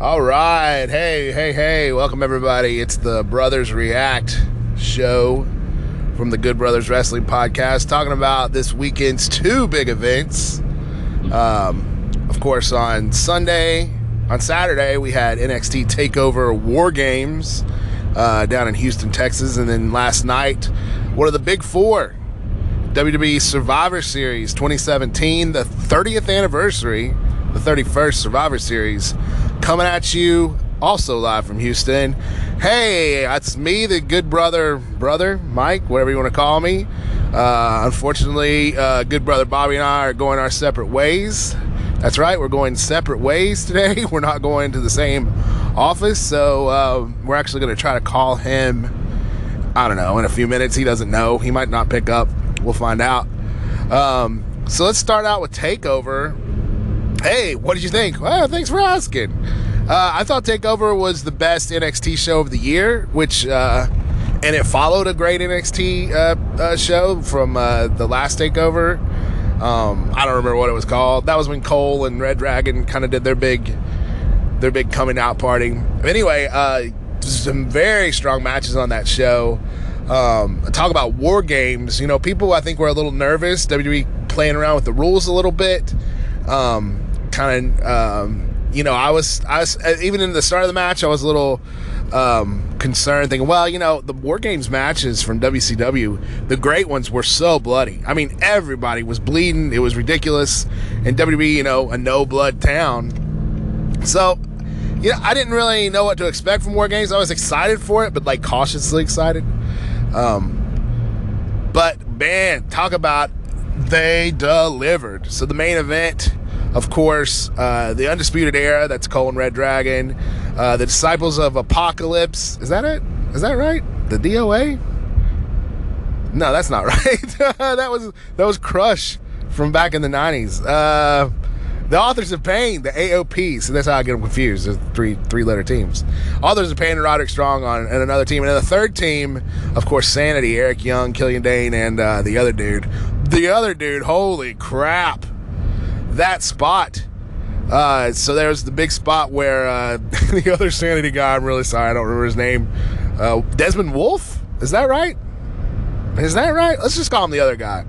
All right. Hey, hey, hey. Welcome, everybody. It's the Brothers React show from the Good Brothers Wrestling Podcast, talking about this weekend's two big events. Um, of course, on Sunday, on Saturday, we had NXT TakeOver War Games uh, down in Houston, Texas. And then last night, one of the big four WWE Survivor Series 2017, the 30th anniversary, the 31st Survivor Series coming at you also live from Houston. Hey, that's me, the good brother, brother, Mike, whatever you want to call me. Uh, unfortunately, uh, good brother Bobby and I are going our separate ways. That's right, we're going separate ways today. We're not going to the same office, so uh, we're actually going to try to call him. I don't know, in a few minutes. He doesn't know. He might not pick up. We'll find out. Um, so let's start out with Takeover. Hey, what did you think? Well, thanks for asking. Uh, I thought Takeover was the best NXT show of the year, which uh, and it followed a great NXT uh, uh, show from uh, the last Takeover. Um, I don't remember what it was called. That was when Cole and Red Dragon kind of did their big their big coming out party. Anyway, uh, some very strong matches on that show. Um, talk about war games. You know, people I think were a little nervous. WWE playing around with the rules a little bit. Um, kind of, um, you know, I was, I was even in the start of the match, I was a little um, concerned, thinking, well, you know, the War Games matches from WCW, the great ones were so bloody. I mean, everybody was bleeding. It was ridiculous. And WWE, you know, a no blood town. So, yeah, I didn't really know what to expect from War Games. I was excited for it, but like cautiously excited. Um, but man, talk about they delivered. So the main event of course, uh, the Undisputed Era, that's Cole and Red Dragon, uh, the Disciples of Apocalypse. Is that it? Is that right? The DOA? No, that's not right. that was that was Crush from back in the '90s. Uh, the Authors of Pain, the AOP. So that's how I get them confused. There's three three letter teams. Authors of Pain and Roderick Strong on and another team, and then the third team, of course, Sanity, Eric Young, Killian Dain, and uh, the other dude. The other dude, holy crap! That spot. Uh, so there's the big spot where uh, the other sanity guy, I'm really sorry, I don't remember his name. Uh, Desmond Wolfe? Is that right? Is that right? Let's just call him the other guy.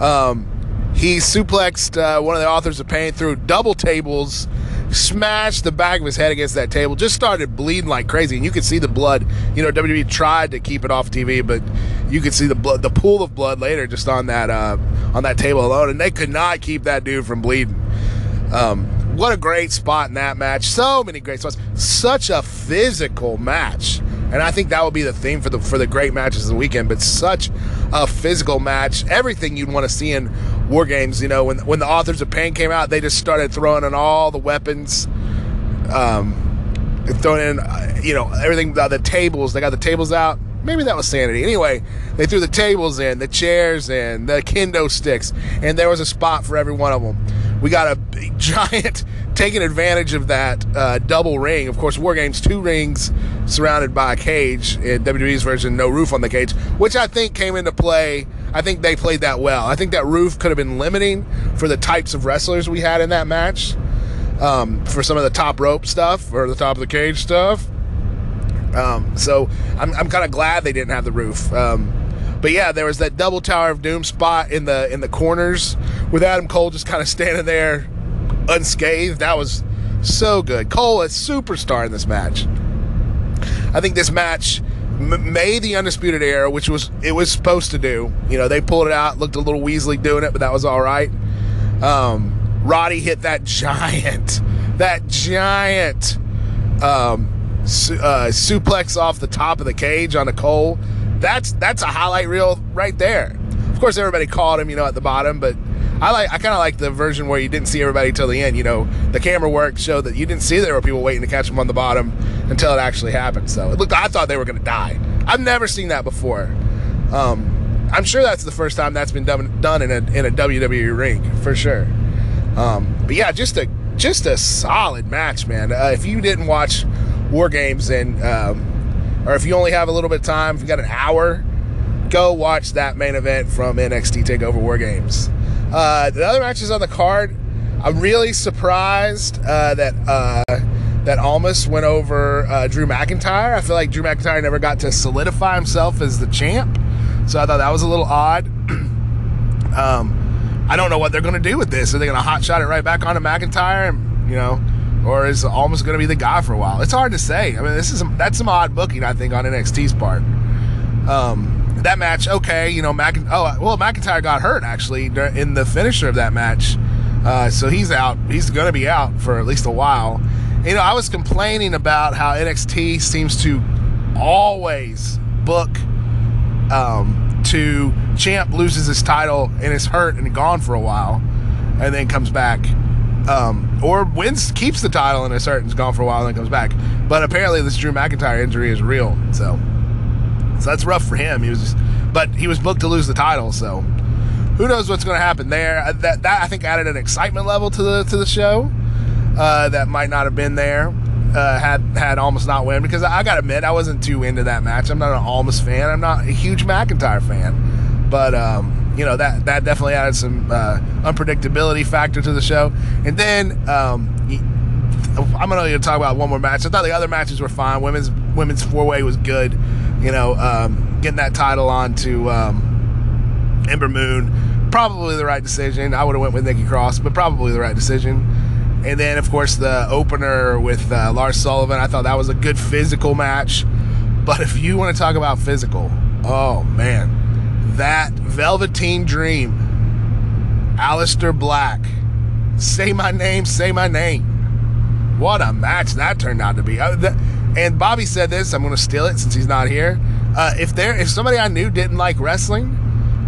Um, he suplexed uh, one of the authors of pain through double tables, smashed the back of his head against that table, just started bleeding like crazy, and you could see the blood. You know, WWE tried to keep it off TV, but you could see the blood, the pool of blood later just on that uh, on that table alone, and they could not keep that dude from bleeding. Um, what a great spot in that match! So many great spots. Such a physical match. And I think that will be the theme for the for the great matches of the weekend. But such a physical match, everything you'd want to see in war games. You know, when when the authors of pain came out, they just started throwing in all the weapons, um, throwing in, uh, you know, everything. Uh, the tables, they got the tables out. Maybe that was sanity. Anyway, they threw the tables in, the chairs in, the kendo sticks, and there was a spot for every one of them. We got a giant taking advantage of that uh, double ring. Of course, War Games two rings surrounded by a cage in WWE's version, no roof on the cage, which I think came into play. I think they played that well. I think that roof could have been limiting for the types of wrestlers we had in that match. Um, for some of the top rope stuff or the top of the cage stuff. Um, so I'm, I'm kind of glad they didn't have the roof. Um, but yeah, there was that double Tower of Doom spot in the in the corners with Adam Cole just kind of standing there unscathed. That was so good. Cole a superstar in this match. I think this match m- made the undisputed era, which was it was supposed to do. You know, they pulled it out, looked a little Weasley doing it, but that was all right. Um, Roddy hit that giant, that giant um, su- uh, suplex off the top of the cage on a Cole. That's that's a highlight reel right there. Of course, everybody called him, you know, at the bottom, but I like I kind of like the version where you didn't see everybody till the end. You know, the camera work showed that you didn't see there were people waiting to catch them on the bottom until it actually happened. So it looked. I thought they were going to die. I've never seen that before. Um, I'm sure that's the first time that's been done done in a in a WWE ring for sure. Um, but yeah, just a just a solid match, man. Uh, if you didn't watch War Games and um, or if you only have a little bit of time, if you got an hour, go watch that main event from NXT Takeover War Games. Uh, the other matches on the card, I'm really surprised uh, that uh, that Almas went over uh, Drew McIntyre. I feel like Drew McIntyre never got to solidify himself as the champ, so I thought that was a little odd. um, I don't know what they're going to do with this. Are they going to hot shot it right back onto McIntyre? And, you know, or is Almas going to be the guy for a while? It's hard to say. I mean, this is that's some odd booking, I think, on NXT's part. Um, that match, okay, you know, Mc, oh well, McIntyre got hurt actually in the finisher of that match, uh, so he's out. He's going to be out for at least a while. You know, I was complaining about how NXT seems to always book um, to champ loses his title and is hurt and gone for a while, and then comes back. Um, or wins, keeps the title and is hurt and is gone for a while and then comes back. But apparently, this Drew McIntyre injury is real. So so that's rough for him. He was, just, but he was booked to lose the title. So who knows what's going to happen there? Uh, that that I think added an excitement level to the to the show uh, that might not have been there. Uh, had had Almas not win because I, gotta admit I wasn't too into that match. I'm not an Almas fan. I'm not a huge McIntyre fan, but um, you know that that definitely added some uh, unpredictability factor to the show. And then um, I'm gonna talk about one more match. I thought the other matches were fine. Women's women's four way was good you know, um, getting that title on to um, Ember Moon, probably the right decision. I would have went with Nikki Cross, but probably the right decision. And then, of course, the opener with uh, Lars Sullivan. I thought that was a good physical match. But if you want to talk about physical, oh man, that Velveteen Dream, Aleister Black, say my name, say my name. What a match that turned out to be. Uh, the, and Bobby said this. I'm going to steal it since he's not here. Uh, if there, if somebody I knew didn't like wrestling,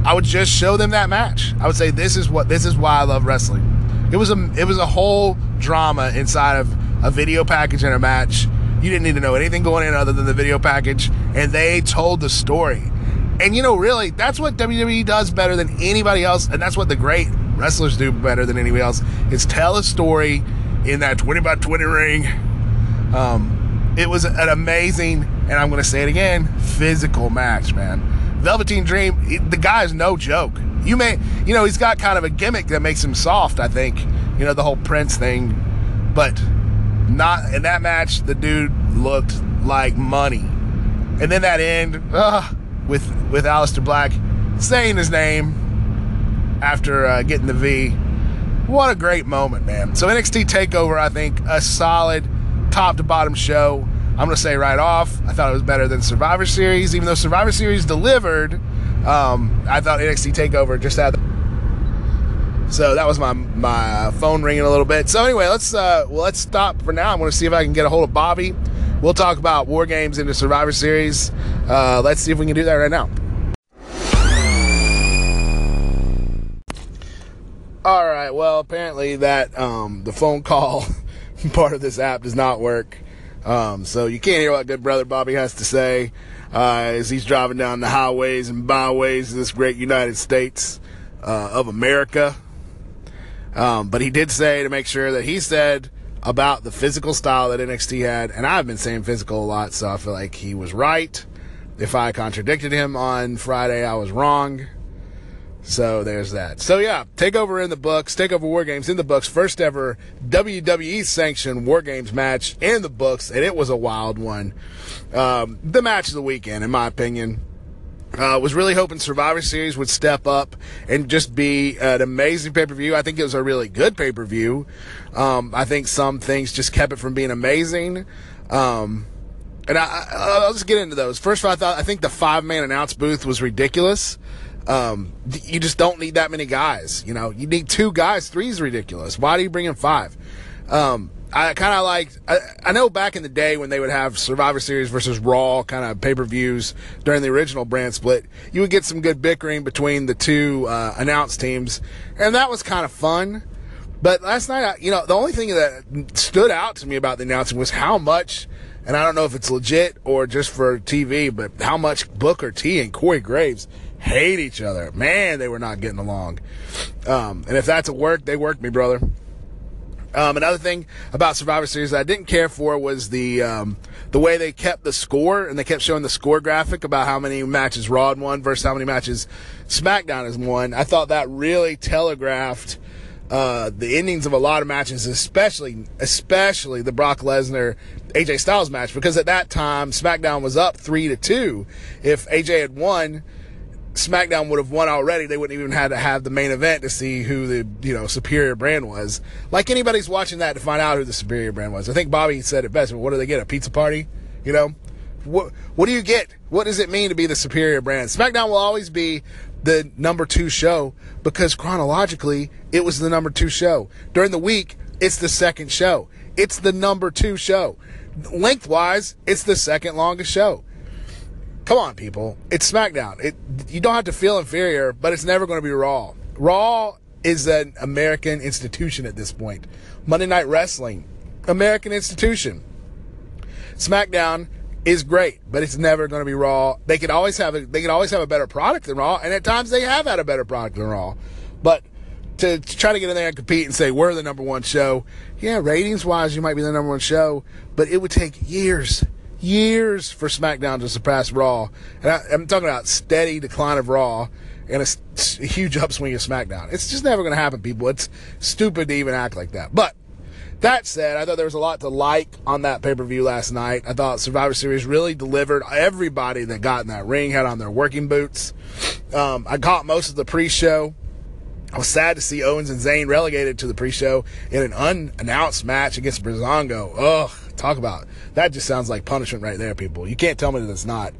I would just show them that match. I would say, "This is what. This is why I love wrestling." It was a, it was a whole drama inside of a video package and a match. You didn't need to know anything going in other than the video package, and they told the story. And you know, really, that's what WWE does better than anybody else, and that's what the great wrestlers do better than anybody else. Is tell a story in that 20 by 20 ring. Um, it was an amazing, and I'm going to say it again, physical match, man. Velveteen Dream, the guy is no joke. You may, you know, he's got kind of a gimmick that makes him soft, I think. You know, the whole Prince thing. But not in that match, the dude looked like money. And then that end uh, with with Aleister Black saying his name after uh, getting the V. What a great moment, man. So NXT Takeover, I think, a solid top to bottom show. I'm to say right off, I thought it was better than Survivor Series, even though Survivor Series delivered. Um, I thought NXT Takeover just had. So that was my my phone ringing a little bit. So anyway, let's uh, well let's stop for now. I'm to see if I can get a hold of Bobby. We'll talk about War Games into Survivor Series. Uh, let's see if we can do that right now. All right. Well, apparently that um, the phone call part of this app does not work. Um, so you can't hear what good brother Bobby has to say uh, as he's driving down the highways and byways of this great United States uh, of America. Um, but he did say to make sure that he said about the physical style that NXT had, and I've been saying physical a lot, so I feel like he was right. If I contradicted him on Friday, I was wrong. So there's that. So yeah, Takeover in the books, Takeover War Games in the books, first ever WWE sanctioned War Games match in the books, and it was a wild one. Um, the match of the weekend, in my opinion. Uh, was really hoping Survivor Series would step up and just be an amazing pay per view. I think it was a really good pay per view. Um, I think some things just kept it from being amazing. Um, and I, will just get into those. First of all, I thought I think the five man announce booth was ridiculous. Um, you just don't need that many guys. You know, you need two guys. Three is ridiculous. Why do you bring in five? Um, I kind of like, I, I, know back in the day when they would have Survivor Series versus Raw kind of pay per views during the original brand split, you would get some good bickering between the two uh, announced teams, and that was kind of fun. But last night, you know, the only thing that stood out to me about the announcing was how much, and I don't know if it's legit or just for TV, but how much Booker T and Corey Graves hate each other. Man, they were not getting along. Um, and if that's a work, they worked me, brother. Um, another thing about Survivor Series that I didn't care for was the um, the way they kept the score and they kept showing the score graphic about how many matches Raw had won versus how many matches SmackDown has won. I thought that really telegraphed uh, the endings of a lot of matches, especially especially the Brock Lesnar AJ Styles match, because at that time SmackDown was up three to two. If AJ had won, SmackDown would have won already. They wouldn't even have to have the main event to see who the you know superior brand was. Like anybody's watching that to find out who the superior brand was. I think Bobby said it best. What do they get? A pizza party? You know, what what do you get? What does it mean to be the superior brand? SmackDown will always be the number two show because chronologically it was the number two show. During the week, it's the second show. It's the number two show. Lengthwise, it's the second longest show. Come on, people. It's SmackDown. It, you don't have to feel inferior, but it's never going to be Raw. Raw is an American institution at this point. Monday Night Wrestling, American institution. SmackDown is great, but it's never going to be Raw. They could always have a, they could always have a better product than Raw, and at times they have had a better product than Raw. But to, to try to get in there and compete and say we're the number one show, yeah, ratings wise, you might be the number one show, but it would take years, years for SmackDown to surpass Raw. And I, am talking about steady decline of Raw and a, a huge upswing of SmackDown. It's just never going to happen, people. It's stupid to even act like that. But that said, I thought there was a lot to like on that pay per view last night. I thought Survivor Series really delivered. Everybody that got in that ring had on their working boots. Um, I caught most of the pre show. I was sad to see Owens and Zayn relegated to the pre-show in an unannounced match against Breezango. Ugh, talk about that just sounds like punishment right there, people. You can't tell me that it's not.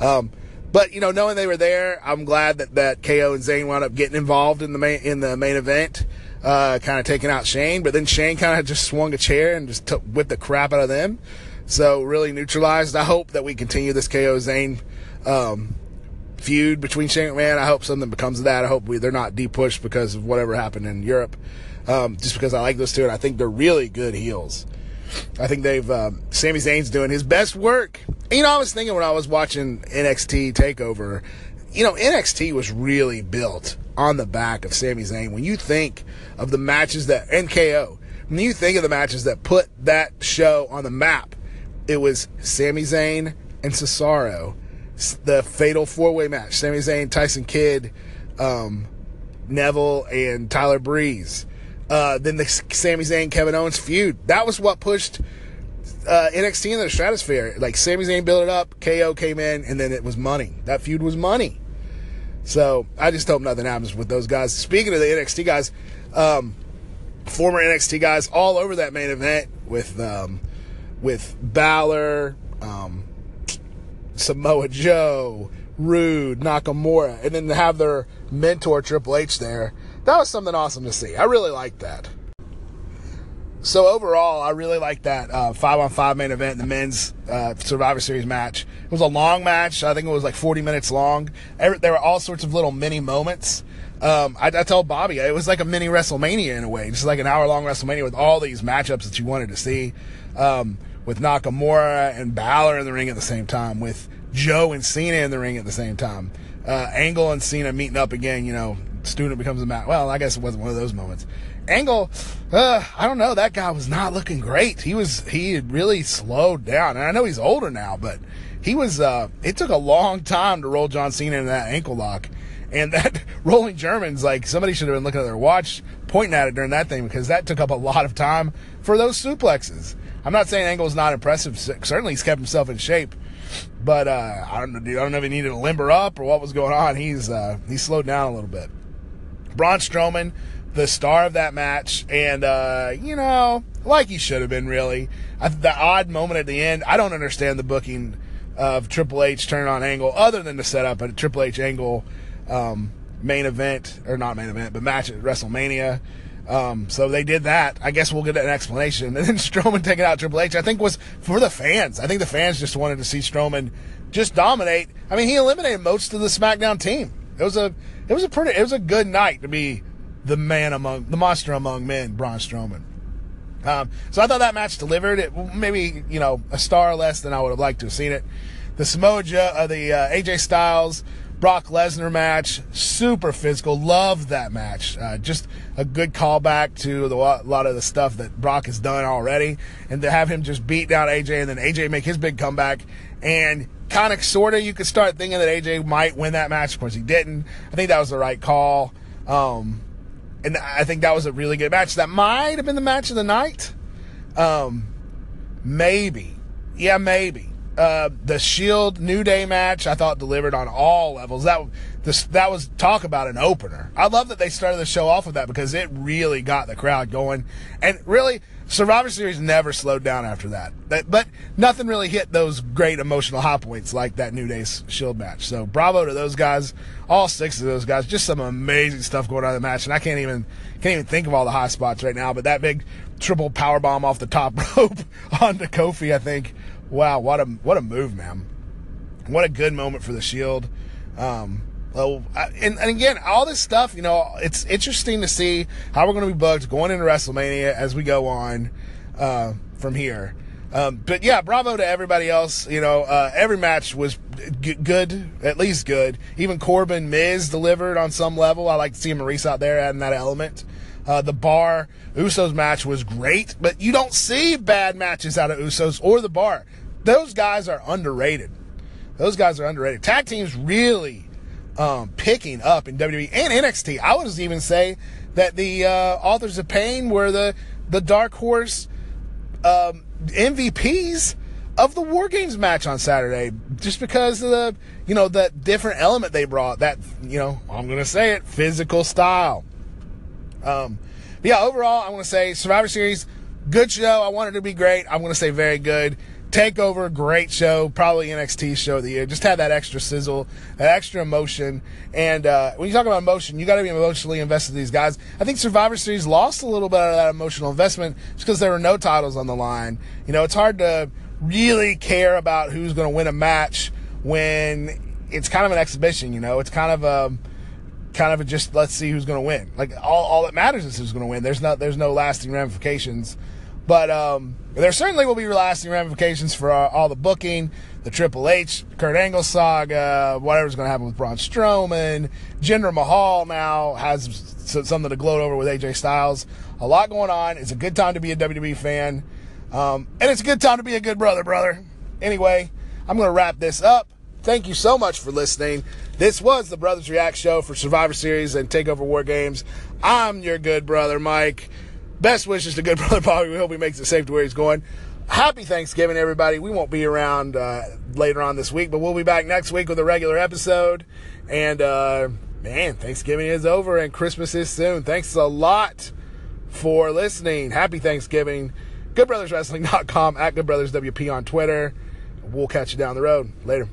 Um, but you know, knowing they were there, I'm glad that that KO and Zayn wound up getting involved in the main in the main event uh, kind of taking out Shane, but then Shane kind of just swung a chair and just took, whipped the crap out of them. So really neutralized. I hope that we continue this KO Zayn um, feud between Shane McMahon. I hope something becomes of that. I hope we, they're not depushed because of whatever happened in Europe. Um, just because I like those two and I think they're really good heels. I think they've um, Sami Zayn's doing his best work. You know, I was thinking when I was watching NXT Takeover, you know, NXT was really built on the back of Sami Zayn. When you think of the matches that NKO, when you think of the matches that put that show on the map, it was Sami Zayn and Cesaro, the fatal four way match. Sami Zayn, Tyson Kidd, um, Neville, and Tyler Breeze. Uh, then the Sami Zayn Kevin Owens feud. That was what pushed uh, NXT into the stratosphere. Like Sami Zayn built it up, KO came in, and then it was money. That feud was money. So I just hope nothing happens with those guys. Speaking of the NXT guys, um, former NXT guys all over that main event with um, with Balor, um, Samoa Joe, Roode, Nakamura, and then have their mentor Triple H there. That was something awesome to see. I really liked that. So overall, I really liked that uh, five on five main event, the men's uh, Survivor Series match. It was a long match. I think it was like 40 minutes long. Every, there were all sorts of little mini moments. Um, I, I, told Bobby it was like a mini WrestleMania in a way, just like an hour long WrestleMania with all these matchups that you wanted to see. Um, with Nakamura and Balor in the ring at the same time, with Joe and Cena in the ring at the same time, uh, Angle and Cena meeting up again. You know, student becomes a match. Well, I guess it wasn't one of those moments. Angle, uh, I don't know. That guy was not looking great. He was, he had really slowed down. And I know he's older now, but he was, uh, it took a long time to roll John Cena into that ankle lock. And that rolling German's like somebody should have been looking at their watch, pointing at it during that thing because that took up a lot of time for those suplexes. I'm not saying Angle's not impressive. Certainly he's kept himself in shape. But uh, I don't know. I don't know if he needed to limber up or what was going on. He's uh, he slowed down a little bit. Braun Strowman the star of that match, and uh, you know, like he should have been really. I, the odd moment at the end, I don't understand the booking of Triple H turning on Angle, other than to set up a Triple H Angle um, main event or not main event, but match at WrestleMania. Um, so they did that. I guess we'll get an explanation. And then Strowman taking out Triple H, I think was for the fans. I think the fans just wanted to see Strowman just dominate. I mean, he eliminated most of the SmackDown team. It was a it was a pretty it was a good night to be the man among the monster among men, Braun Strowman. Um, so I thought that match delivered. It maybe you know a star less than I would have liked to have seen it. The Samoa uh, the uh, AJ Styles Brock Lesnar match, super physical. Loved that match. Uh, just a good callback to the, a lot of the stuff that Brock has done already, and to have him just beat down AJ and then AJ make his big comeback and kind of sort of you could start thinking that AJ might win that match. Of course, he didn't. I think that was the right call. Um, and I think that was a really good match. That might have been the match of the night. Um, maybe, yeah, maybe. Uh, the Shield New Day match, I thought delivered on all levels. That this that was talk about an opener. I love that they started the show off with that because it really got the crowd going, and really Survivor Series never slowed down after that. that but nothing really hit those great emotional high points like that New Day's Shield match. So bravo to those guys, all six of those guys. Just some amazing stuff going on in the match, and I can't even can't even think of all the high spots right now. But that big triple power bomb off the top rope onto Kofi, I think wow, what a what a move, man! What a good moment for the Shield. Um, well, and, and again, all this stuff, you know, it's interesting to see how we're going to be booked going into WrestleMania as we go on uh, from here. Um, but yeah, bravo to everybody else. You know, uh, every match was g- good, at least good. Even Corbin Miz delivered on some level. I like to see Maurice out there adding that element. Uh, the bar Usos match was great, but you don't see bad matches out of Usos or the bar. Those guys are underrated. Those guys are underrated. Tag teams really um, picking up in WWE and NXT. I would even say that the uh, authors of pain were the the dark horse um, MVPs of the War Games match on Saturday, just because of the you know that different element they brought. That you know I'm gonna say it, physical style. Um, yeah, overall, I want to say Survivor Series, good show. I wanted it to be great. I'm going to say very good. Takeover, great show, probably NXT show of the year. Just had that extra sizzle, that extra emotion. And uh, when you talk about emotion, you got to be emotionally invested in these guys. I think Survivor Series lost a little bit of that emotional investment just because there were no titles on the line. You know, it's hard to really care about who's going to win a match when it's kind of an exhibition. You know, it's kind of a um, kind of a just let's see who's going to win. Like all, all that matters is who's going to win. There's not there's no lasting ramifications, but um, there certainly will be lasting ramifications for all, all the booking, the Triple H, Kurt Angle saga, whatever's going to happen with Braun Strowman, Jinder Mahal now has something to gloat over with AJ Styles. A lot going on. It's a good time to be a WWE fan, um, and it's a good time to be a good brother, brother. Anyway, I'm going to wrap this up. Thank you so much for listening. This was the Brothers React show for Survivor Series and Takeover War Games. I'm your good brother, Mike. Best wishes to good brother Bobby. We hope he makes it safe to where he's going. Happy Thanksgiving, everybody. We won't be around uh, later on this week, but we'll be back next week with a regular episode. And uh, man, Thanksgiving is over and Christmas is soon. Thanks a lot for listening. Happy Thanksgiving. GoodBrothersWrestling.com at GoodBrothersWP on Twitter. We'll catch you down the road. Later.